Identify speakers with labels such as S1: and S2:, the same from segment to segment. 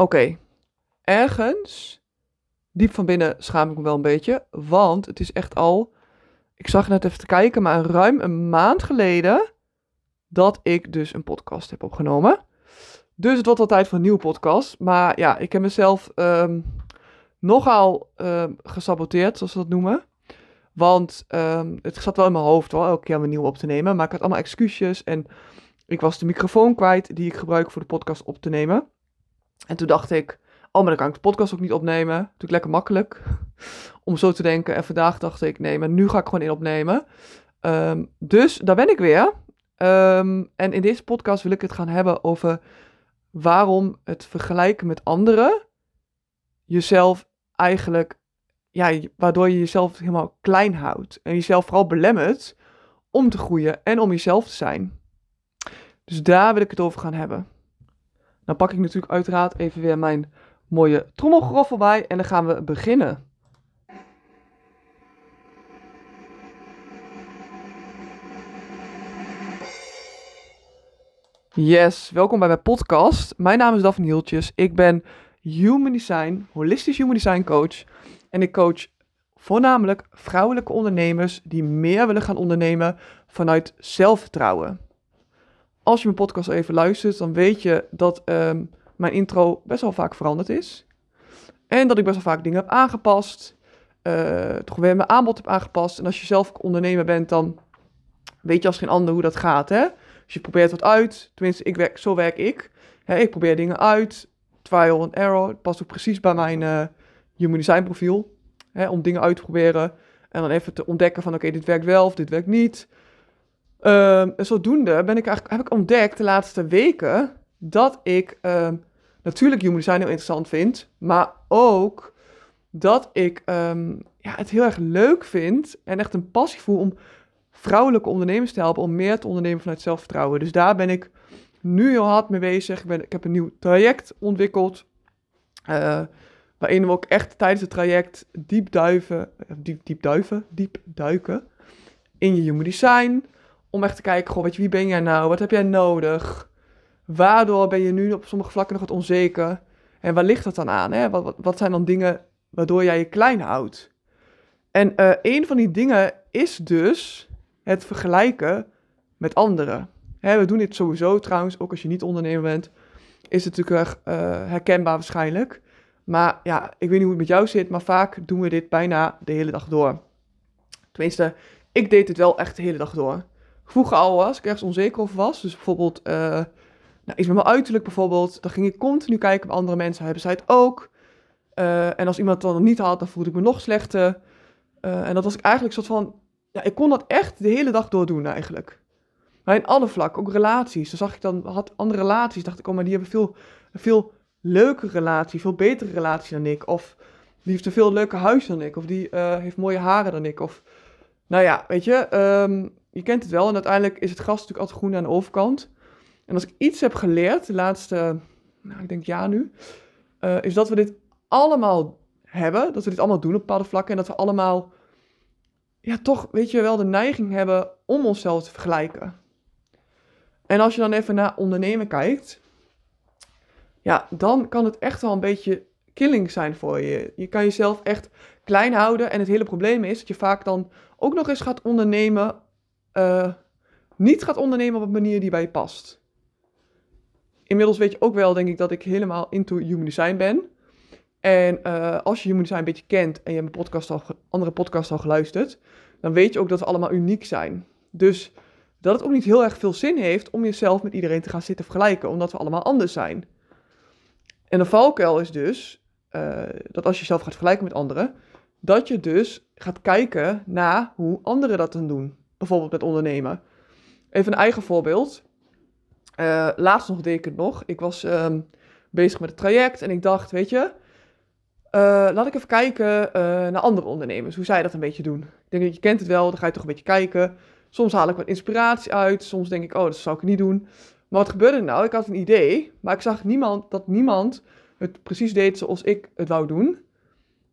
S1: Oké, ergens, diep van binnen schaam ik me wel een beetje, want het is echt al, ik zag net even te kijken, maar ruim een maand geleden dat ik dus een podcast heb opgenomen. Dus het wordt al tijd voor een nieuwe podcast. Maar ja, ik heb mezelf ehm, nogal um, gesaboteerd, zoals ze dat noemen. Want um, het zat wel in mijn hoofd wel elke keer om een nieuwe op te nemen. Maar ik had allemaal excuses en ik was de microfoon kwijt die ik gebruik voor de podcast op te nemen. En toen dacht ik, oh, maar dan kan ik de podcast ook niet opnemen. Natuurlijk lekker makkelijk om zo te denken. En vandaag dacht ik, nee, maar nu ga ik gewoon in opnemen. Um, dus daar ben ik weer. Um, en in deze podcast wil ik het gaan hebben over waarom het vergelijken met anderen jezelf eigenlijk, ja, waardoor je jezelf helemaal klein houdt. En jezelf vooral belemmert om te groeien en om jezelf te zijn. Dus daar wil ik het over gaan hebben. Dan pak ik natuurlijk uiteraard even weer mijn mooie trommelgroffel bij en dan gaan we beginnen. Yes, welkom bij mijn podcast. Mijn naam is Daphne Hieltjes. Ik ben Human Design, holistisch Human Design coach. En ik coach voornamelijk vrouwelijke ondernemers die meer willen gaan ondernemen vanuit zelfvertrouwen. Als je mijn podcast even luistert, dan weet je dat um, mijn intro best wel vaak veranderd is. En dat ik best wel vaak dingen heb aangepast. Uh, toch weer mijn aanbod heb aangepast. En als je zelf ondernemer bent, dan weet je als geen ander hoe dat gaat. Hè? Dus je probeert wat uit. Tenminste, ik werk, zo werk ik. ik probeer dingen uit. Trial and error. Het past ook precies bij mijn uh, human design profiel. om dingen uit te proberen. En dan even te ontdekken van oké, dit werkt wel of dit werkt niet. Um, en zodoende ben ik eigenlijk, heb ik ontdekt de laatste weken dat ik um, natuurlijk human design heel interessant vind, maar ook dat ik um, ja, het heel erg leuk vind en echt een passie voel om vrouwelijke ondernemers te helpen om meer te ondernemen vanuit zelfvertrouwen. Dus daar ben ik nu heel hard mee bezig. Ik, ben, ik heb een nieuw traject ontwikkeld. Uh, waarin we ook echt tijdens het traject diep duiven, eh, diep, diep duiven, diep duiken in je human design. Om echt te kijken, goh, weet je, wie ben jij nou? Wat heb jij nodig? Waardoor ben je nu op sommige vlakken nog wat onzeker? En waar ligt dat dan aan? Hè? Wat, wat, zijn dan dingen waardoor jij je klein houdt? En uh, een van die dingen is dus het vergelijken met anderen. Hè, we doen dit sowieso trouwens, ook als je niet ondernemer bent, is het natuurlijk erg uh, herkenbaar waarschijnlijk. Maar ja, ik weet niet hoe het met jou zit, maar vaak doen we dit bijna de hele dag door. Tenminste, ik deed het wel echt de hele dag door. Vroeger al als ik ergens onzeker over was, dus bijvoorbeeld uh, nou, iets met mijn uiterlijk bijvoorbeeld, dan ging ik continu kijken bij andere mensen, hebben zij het ook? Uh, en als iemand het dan niet had, dan voelde ik me nog slechter. Uh, en dat was ik eigenlijk een soort van ja, ik kon dat echt de hele dag door doen eigenlijk. Maar in alle vlakken, ook relaties. Dan zag ik dan, had andere relaties, dacht ik, oh, maar die hebben veel, een veel leuke relatie, veel betere relatie dan ik. Of die heeft een veel leuker huis dan ik. Of die heeft mooie haren dan ik. Of, nou ja, weet je, um, je kent het wel. En uiteindelijk is het gras natuurlijk altijd groen aan de overkant. En als ik iets heb geleerd, de laatste, nou, ik denk jaar nu, uh, is dat we dit allemaal hebben. Dat we dit allemaal doen op bepaalde vlakken. En dat we allemaal ja, toch, weet je wel, de neiging hebben om onszelf te vergelijken. En als je dan even naar ondernemen kijkt, ja, dan kan het echt wel een beetje killing zijn voor je. Je kan jezelf echt klein houden. En het hele probleem is dat je vaak dan ook nog eens gaat ondernemen, uh, niet gaat ondernemen op een manier die bij je past. Inmiddels weet je ook wel, denk ik, dat ik helemaal into human design ben. En uh, als je Human Design een beetje kent en je hebt mijn podcast al, andere podcasts al geluisterd, dan weet je ook dat we allemaal uniek zijn. Dus dat het ook niet heel erg veel zin heeft om jezelf met iedereen te gaan zitten vergelijken, omdat we allemaal anders zijn. En de valkuil is dus uh, dat als je jezelf gaat vergelijken met anderen, dat je dus gaat kijken naar hoe anderen dat dan doen. Bijvoorbeeld met ondernemen. Even een eigen voorbeeld. Uh, laatst nog deed ik het nog. Ik was um, bezig met het traject en ik dacht, weet je, uh, laat ik even kijken naar andere ondernemers, hoe zij dat een beetje doen. Ik denk dat je kent het wel, dan ga je toch een beetje kijken. Soms haal ik wat inspiratie uit, soms denk ik, oh, dat zou ik niet doen. Maar wat gebeurde nou? Ik had een idee, maar ik zag niemand, dat niemand het precies deed zoals ik het wou doen.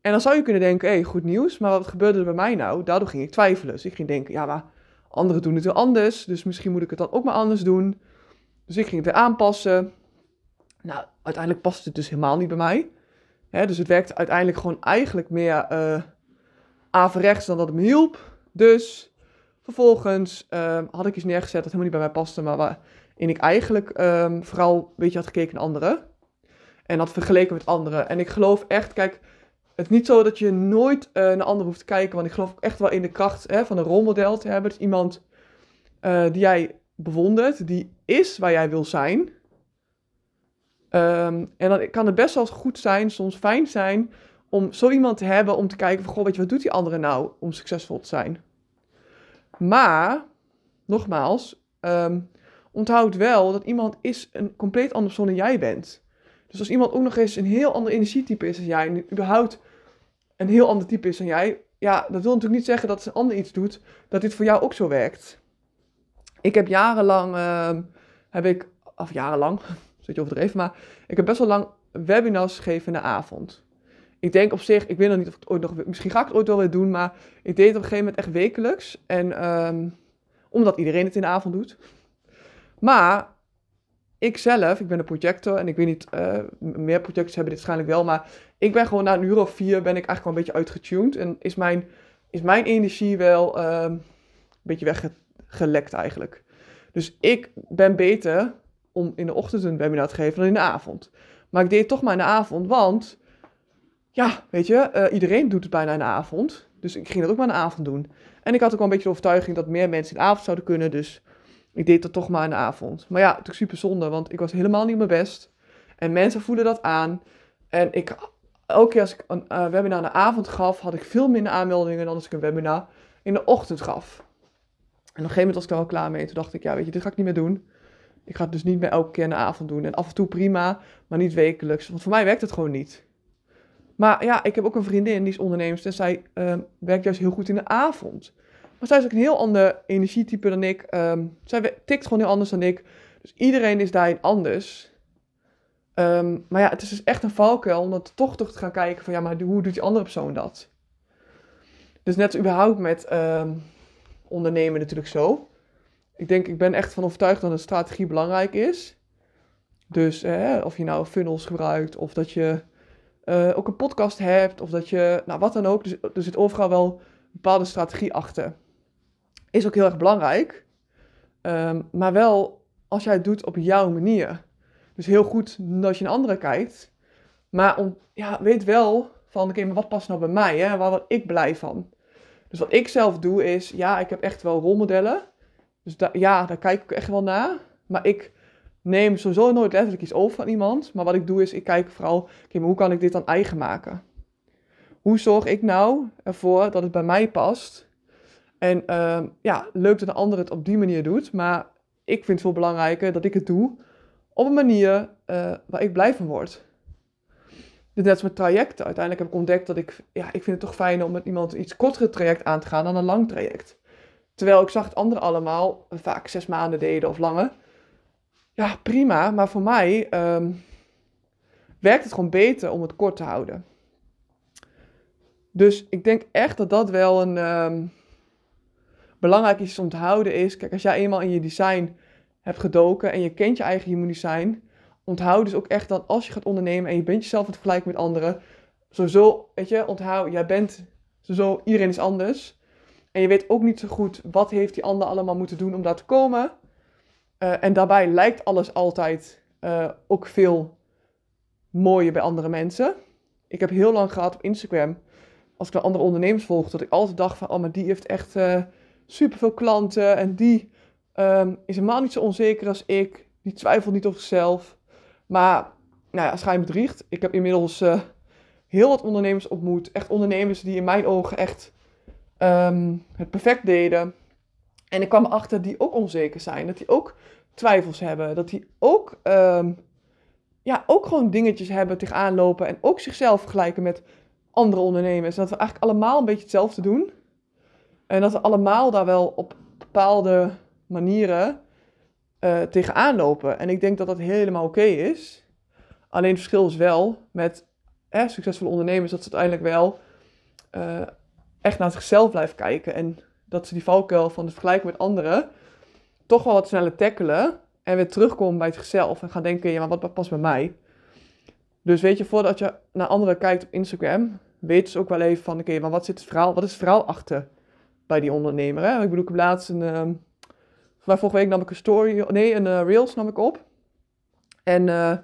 S1: En dan zou je kunnen denken, hé, hey, goed nieuws, maar wat gebeurde er bij mij nou? Daardoor ging ik twijfelen. Dus ik ging denken, ja, maar anderen doen het wel anders, dus misschien moet ik het dan ook maar anders doen. Dus ik ging het weer aanpassen. Nou, uiteindelijk past het dus helemaal niet bij mij. Dus het werkte uiteindelijk gewoon eigenlijk meer uh, averechts dan dat het me hielp. Dus vervolgens uh, had ik iets neergezet dat helemaal niet bij mij paste, maar waarin ik eigenlijk um, vooral een beetje had gekeken naar anderen. En had vergeleken met anderen. En ik geloof echt, kijk, het is niet zo dat je nooit uh, naar anderen hoeft te kijken, want ik geloof ook echt wel in de kracht hè, van een rolmodel te hebben. Dus iemand uh, die jij bewondert, die is waar jij wil zijn. Um, en dan kan het best wel goed zijn, soms fijn zijn, om zo iemand te hebben om te kijken van, goh, weet je, wat doet die andere nou om succesvol te zijn? Maar, nogmaals, um, onthoud wel dat iemand is een compleet andere persoon dan jij bent. Dus als iemand ook nog eens een heel ander energietype is dan jij, en überhaupt een heel ander type is dan jij, ja, dat wil natuurlijk niet zeggen dat als een ander iets doet, dat dit voor jou ook zo werkt. Ik heb jarenlang, uh, heb ik, of jarenlang, zit je overdreven, maar ik heb best wel lang webinars gegeven in de avond. Ik denk op zich, ik weet nog niet of ik het ooit nog, misschien ga ik het ooit wel weer doen, maar ik deed het op een gegeven moment echt wekelijks. En um, omdat iedereen het in de avond doet. Maar ik zelf, ik ben een projector en ik weet niet, uh, meer projectors hebben dit waarschijnlijk wel, maar ik ben gewoon na een uur of vier ben ik eigenlijk wel een beetje uitgetuned en is mijn, is mijn energie wel uh, een beetje weggelekt eigenlijk. Dus ik ben beter om in de ochtend een webinar te geven dan in de avond. Maar ik deed het toch maar in de avond, want ja, weet je, uh, iedereen doet het bijna in de avond. Dus ik ging dat ook maar in de avond doen. En ik had ook wel een beetje de overtuiging dat meer mensen in de avond zouden kunnen, dus ik deed het toch maar in de avond. Maar ja, natuurlijk super zonde, want ik was helemaal niet mijn best. En mensen voelen dat aan. En ik, elke keer als ik een uh, webinar in de avond gaf, had ik veel minder aanmeldingen dan als ik een webinar in de ochtend gaf. En op een gegeven moment was ik er al klaar mee. Toen dacht ik, ja, weet je, dit ga ik niet meer doen. Ik ga het dus niet meer elke keer in de avond doen. En af en toe prima, maar niet wekelijks. Want voor mij werkt het gewoon niet. Maar ja, ik heb ook een vriendin, die is ondernemer. En zij uh, werkt juist heel goed in de avond. Maar zij is ook een heel ander energietype dan ik. Um, zij tikt gewoon heel anders dan ik. Dus iedereen is daarin anders. Um, maar ja, het is dus echt een valkuil om toch, toch te gaan kijken van ja, maar hoe doet die andere persoon dat? Dus net überhaupt met um, ondernemen natuurlijk zo. Ik denk, ik ben echt van overtuigd dat een strategie belangrijk is. Dus eh, of je nou funnels gebruikt, of dat je uh, ook een podcast hebt, of dat je, nou wat dan ook. Dus er zit overal wel een bepaalde strategie achter is ook heel erg belangrijk. Um, maar wel als jij het doet op jouw manier. Dus heel goed dat je naar anderen kijkt. Maar om, ja, weet wel van, oké, maar wat past nou bij mij? Hè? Waar word ik blij van? Dus wat ik zelf doe is, ja, ik heb echt wel rolmodellen. Dus ja, daar kijk ik echt wel naar. Maar ik neem sowieso nooit letterlijk iets over van iemand. Maar wat ik doe is, ik kijk vooral, oké, maar hoe kan ik dit dan eigen maken? Hoe zorg ik nou ervoor dat het bij mij past? En uh, ja, leuk dat een ander het op die manier doet. Maar ik vind het veel belangrijker dat ik het doe op een manier uh, waar ik blij van word. Dus net als met trajecten. Uiteindelijk heb ik ontdekt dat ik, ja, ik vind het toch fijn om met iemand een iets kortere traject aan te gaan dan een lang traject. Terwijl ik zag het anderen allemaal vaak zes maanden deden of langer. Ja, prima. Maar voor mij um, werkt het gewoon beter om het kort te houden. Dus ik denk echt dat dat wel een, um, belangrijk is te houden is, kijk, als jij eenmaal in je design hebt gedoken en je kent je eigen human design, onthoud dus ook echt dat als je gaat ondernemen en je bent jezelf aan het met anderen, sowieso, weet je, onthoud, jij bent sowieso, iedereen is anders. En je weet ook niet zo goed wat heeft die ander allemaal moeten doen om daar te komen. Uh, en daarbij lijkt alles altijd uh, ook veel mooier bij andere mensen. Ik heb heel lang gehad op Instagram, als ik naar andere ondernemers volg, dat ik altijd dacht van, oh, maar die heeft echt uh, superveel klanten en die um, is helemaal niet zo onzeker als ik. Die twijfelt niet over zichzelf. Maar, nou ja, schijn bedriegt. Ik heb inmiddels uh, heel wat ondernemers ontmoet. Echt ondernemers die in mijn ogen echt um, het perfect deden. En ik kwam erachter die ook onzeker zijn. Dat die ook twijfels hebben. Dat die ook, um, ja, ook gewoon dingetjes hebben tegenaan lopen. En ook zichzelf vergelijken met andere ondernemers. Dat we eigenlijk allemaal een beetje hetzelfde doen. En dat we allemaal daar wel op bepaalde manieren uh, tegenaan lopen. En ik denk dat dat helemaal oké is. Alleen het verschil is wel met eh, succesvolle ondernemers dat ze uiteindelijk wel uh, echt naar zichzelf blijven kijken. En dat ze die valkuil van het vergelijken met anderen toch wel wat sneller tackelen. En weer terugkom bij zichzelf en gaan denken, ja, maar wat past bij mij? Dus weet je, voordat je naar anderen kijkt op Instagram, weet ze ook wel even van, oké, maar wat zit het verhaal, wat is het verhaal achter bij die ondernemer? Hè? Ik bedoel, ik heb laatst een, um, vorige week nam ik een story, nee, een uh, Reels nam ik op. En uh,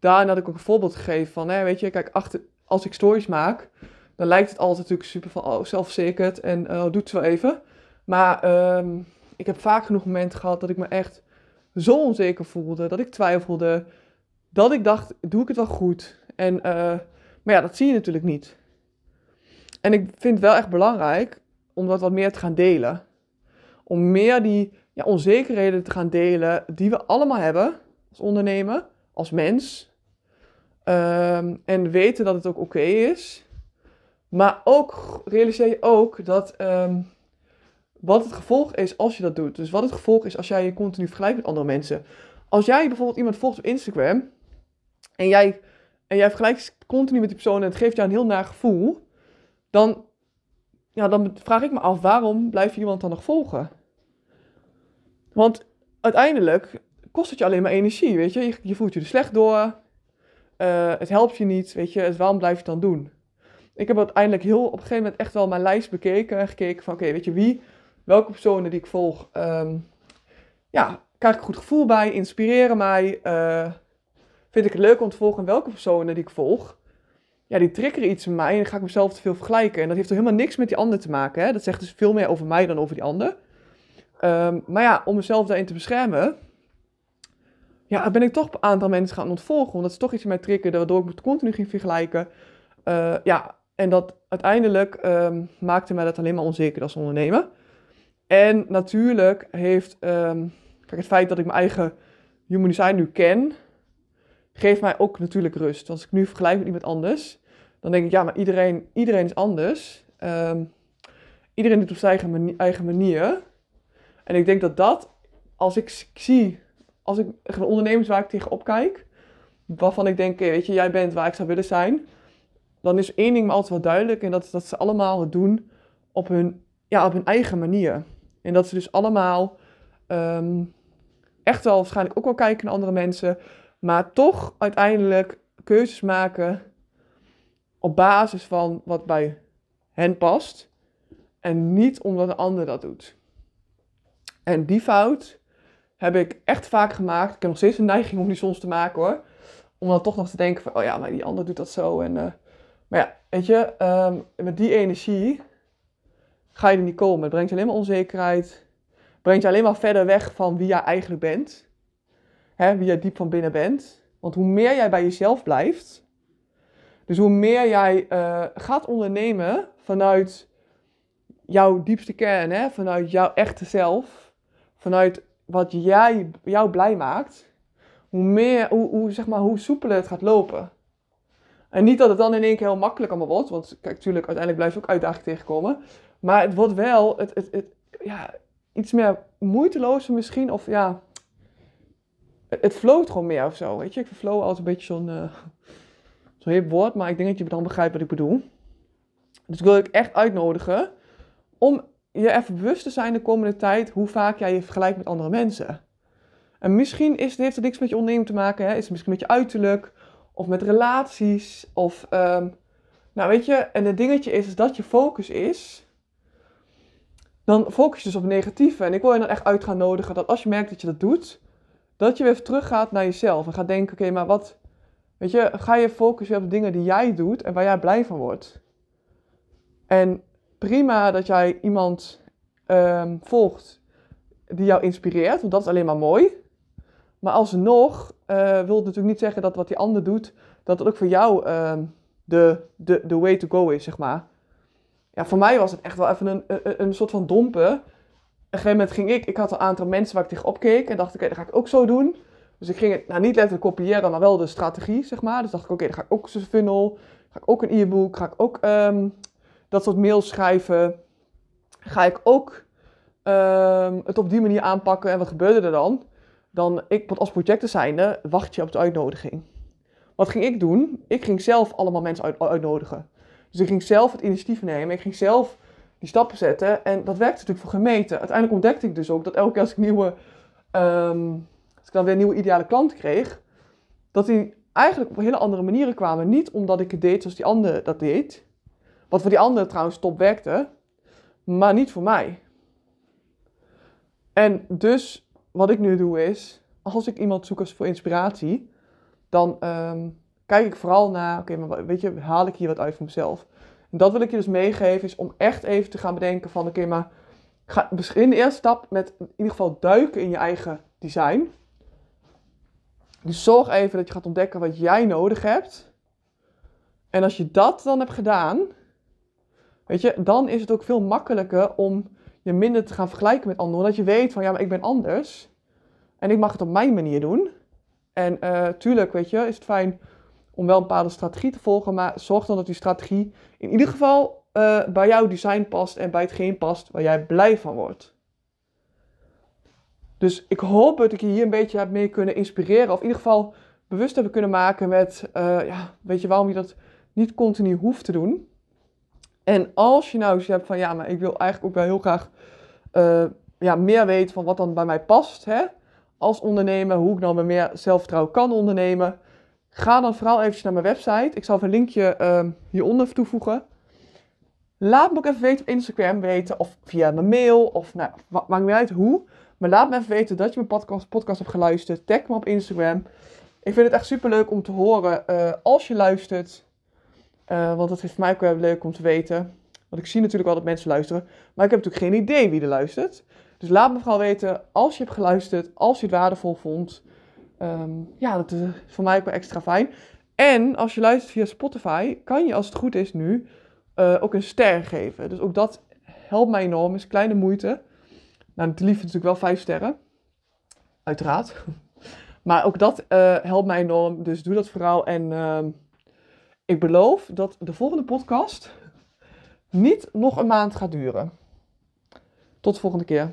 S1: had ik ook een voorbeeld gegeven van, hè, weet je, kijk, achter, als ik stories maak, dan lijkt het altijd natuurlijk super van, oh, zelfverzekerd en uh, doet wel even. Maar um, ik heb vaak genoeg momenten gehad dat ik me echt zo onzeker voelde, dat ik twijfelde, dat ik dacht, doe ik het wel goed? En, maar ja, dat zie je natuurlijk niet. En ik vind het wel echt belangrijk om dat wat meer te gaan delen. Om meer die ja, onzekerheden te gaan delen die we allemaal hebben als ondernemer, als mens. Um, en weten dat het ook oké is. Maar ook realiseer je ook dat um, wat het gevolg is als je dat doet. Dus wat het gevolg is als jij je continu vergelijkt met andere mensen. Als jij bijvoorbeeld iemand volgt op Instagram en jij, en jij vergelijkt continu met die persoon en het geeft jou een heel naar gevoel, dan, ja, dan vraag ik me af waarom blijf je iemand dan nog volgen? Want uiteindelijk kost het je alleen maar energie, weet je. Je, voelt je er slecht door, uh, het helpt je niet, weet je. Dus waarom blijf je het dan doen? Ik heb uiteindelijk heel op een gegeven moment echt wel mijn lijst bekeken en gekeken van oké, weet je, wie welke personen die ik volg, um, ja, krijg ik een goed gevoel bij, inspireren mij, uh, vind ik het leuk om te volgen. En welke personen die ik volg, ja, die triggeren iets in mij en dan ga ik mezelf te veel vergelijken. En dat heeft er helemaal niks met die ander te maken. Hè? Dat zegt dus veel meer over mij dan over die ander. Um, maar ja, om mezelf daarin te beschermen, ja, ben ik toch een aantal mensen gaan ontvolgen. Omdat ze toch iets in mij triggeren, waardoor ik me continu ging vergelijken. Uh, ja, en dat uiteindelijk um, maakte mij dat alleen maar onzeker als ondernemer. En natuurlijk heeft um, kijk, het feit dat ik mijn eigen human design nu ken, geeft mij ook natuurlijk rust. Als ik nu vergelijk met iemand anders, dan denk ik, ja, maar iedereen, iedereen is anders. Um, iedereen doet op zijn eigen, manier. En ik denk dat dat, als ik zie, als ik ondernemers waar ik tegenop kijk, waarvan ik denk, weet je, jij bent waar ik zou willen zijn, dan is één ding me altijd wel duidelijk en dat is dat ze allemaal het doen op hun, ja, op hun eigen manier. En dat ze dus allemaal um, echt wel waarschijnlijk ook wel kijken naar andere mensen, maar toch uiteindelijk keuzes maken op basis van wat bij hen past en niet omdat een ander dat doet. En die fout heb ik echt vaak gemaakt. Ik heb nog steeds een neiging om die soms te maken hoor. Om dan toch nog te denken van, oh ja, maar die ander doet dat zo. En, uh, maar ja, weet je, um, met die energie ga je er niet komen. Het brengt je alleen maar onzekerheid. Brengt je alleen maar verder weg van wie jij eigenlijk bent. Hè, wie jij diep van binnen bent. Want hoe meer jij bij jezelf blijft, dus hoe meer jij uh, gaat ondernemen vanuit jouw diepste kern, hè, vanuit jouw echte zelf, vanuit wat jij, jou blij maakt, hoe, meer, hoe, zeg maar, hoe soepeler het gaat lopen. En niet dat het dan in één keer heel makkelijk allemaal wordt, want kijk, natuurlijk, uiteindelijk blijft ook uitdaging tegenkomen. Maar het wordt wel het, het, ja, iets meer moeitelozer misschien. Of ja, het, floot gewoon meer of zo. Weet je, ik vind flow altijd een beetje zo'n uh, zo'n hip woord. Maar ik denk dat je dan begrijpt wat ik bedoel. Dus ik wil je echt uitnodigen om je even bewust te zijn de komende tijd hoe vaak jij je vergelijkt met andere mensen. En misschien is, heeft het niks met je onderneming te maken. Hè? Is het misschien met je uiterlijk of met relaties. Of, um, nou weet je, en het dingetje is, is dat je focus is dan focus je dus op negatieve. En ik wil je dan echt uit gaan nodigen dat als je merkt dat je dat doet, dat je weer teruggaat naar jezelf en gaat denken, oké, maar wat, weet je, ga je focussen op dingen die jij doet en waar jij blij van wordt. En prima dat jij iemand um, volgt die jou inspireert, want dat is alleen maar mooi. Maar alsnog uh, wil het natuurlijk niet zeggen dat wat die ander doet, dat het ook voor jou um, de, de, de way to go is, zeg maar ja, voor mij was het echt wel even een, een, een soort van dompen. Een gegeven moment ging ik, ik had een aantal mensen waar ik tegenop keek en dacht, oké, okay, dat ga ik ook zo doen. Dus ik ging het nou, niet letterlijk kopiëren, maar wel de strategie, zeg maar. Dus dacht ik, oké, dan ga ik ook zo'n funnel, ga ik ook een e-book, ga ik ook um, dat soort mails schrijven. Ga ik ook um, het op die manier aanpakken. En wat gebeurde er dan? Dan, ik als projecten zijnde, wacht je op de uitnodiging. Wat ging ik doen? Ik ging zelf allemaal mensen uit, uitnodigen. Dus ik ging zelf het initiatief nemen. Ik ging zelf stappen zetten. En dat werkte natuurlijk voor gemeten. Uiteindelijk ontdekte ik dus ook dat elke keer als ik nieuwe um, als ik dan weer nieuwe ideale klant kreeg, dat die eigenlijk op hele andere manieren kwamen. Niet omdat ik het deed zoals die andere dat deed, wat voor die andere trouwens top werkte, maar niet voor mij. En dus wat ik nu doe is, als ik iemand zoek als voor inspiratie, dan ehm, kijk ik vooral naar, oké, maar weet je, haal ik hier wat uit voor mezelf? Dat wil ik je dus meegeven, is om echt even te gaan bedenken van, oké, maar ga in de eerste stap met in ieder geval duiken in je eigen design. Dus zorg even dat je gaat ontdekken wat jij nodig hebt. En als je dat dan hebt gedaan, weet je, dan is het ook veel makkelijker om je minder te gaan vergelijken met anderen. Omdat je weet van, ja, maar ik ben anders. En ik mag het op mijn manier doen. En uh, tuurlijk, weet je, is het fijn om wel een bepaalde strategie te volgen. Maar zorg dan dat die strategie in ieder geval uh, bij jouw design past en bij hetgeen past waar jij blij van wordt. Dus ik hoop dat ik je hier een beetje heb mee kunnen inspireren. Of in ieder geval bewust hebben kunnen maken met, uh, ja, weet je waarom je dat niet continu hoeft te doen. En als je nou eens hebt van, ja, maar ik wil eigenlijk ook wel heel graag uh, ja, meer weten van wat dan bij mij past. Hè? Als ondernemer, hoe ik nou met meer zelfvertrouwen kan ondernemen. Ga dan vooral eventjes naar mijn website. Ik zal even een linkje uh, hieronder toevoegen. Laat me ook even weten op Instagram weten of via mijn mail of nou, maakt niet uit hoe. Maar laat me even weten dat je mijn podcast, podcast hebt geluisterd. Tag me op Instagram. Ik vind het echt super leuk om te horen uh, als je luistert. Uh, want dat is voor mij ook wel leuk om te weten. Want ik zie natuurlijk wel dat mensen luisteren. Maar ik heb natuurlijk geen idee wie er luistert. Dus laat me vooral weten als je hebt geluisterd. Als je het waardevol vond. Um, ja, dat is voor mij ook wel extra fijn. En als je luistert via Spotify, kan je als het goed is nu uh, ook een ster geven. Dus ook dat helpt mij enorm. Is kleine moeite. Nou, het liefst natuurlijk wel vijf sterren. Uiteraard. Maar ook dat uh, helpt mij enorm. Dus doe dat vooral. En uh, ik beloof dat de volgende podcast niet nog een maand gaat duren. Tot de volgende keer.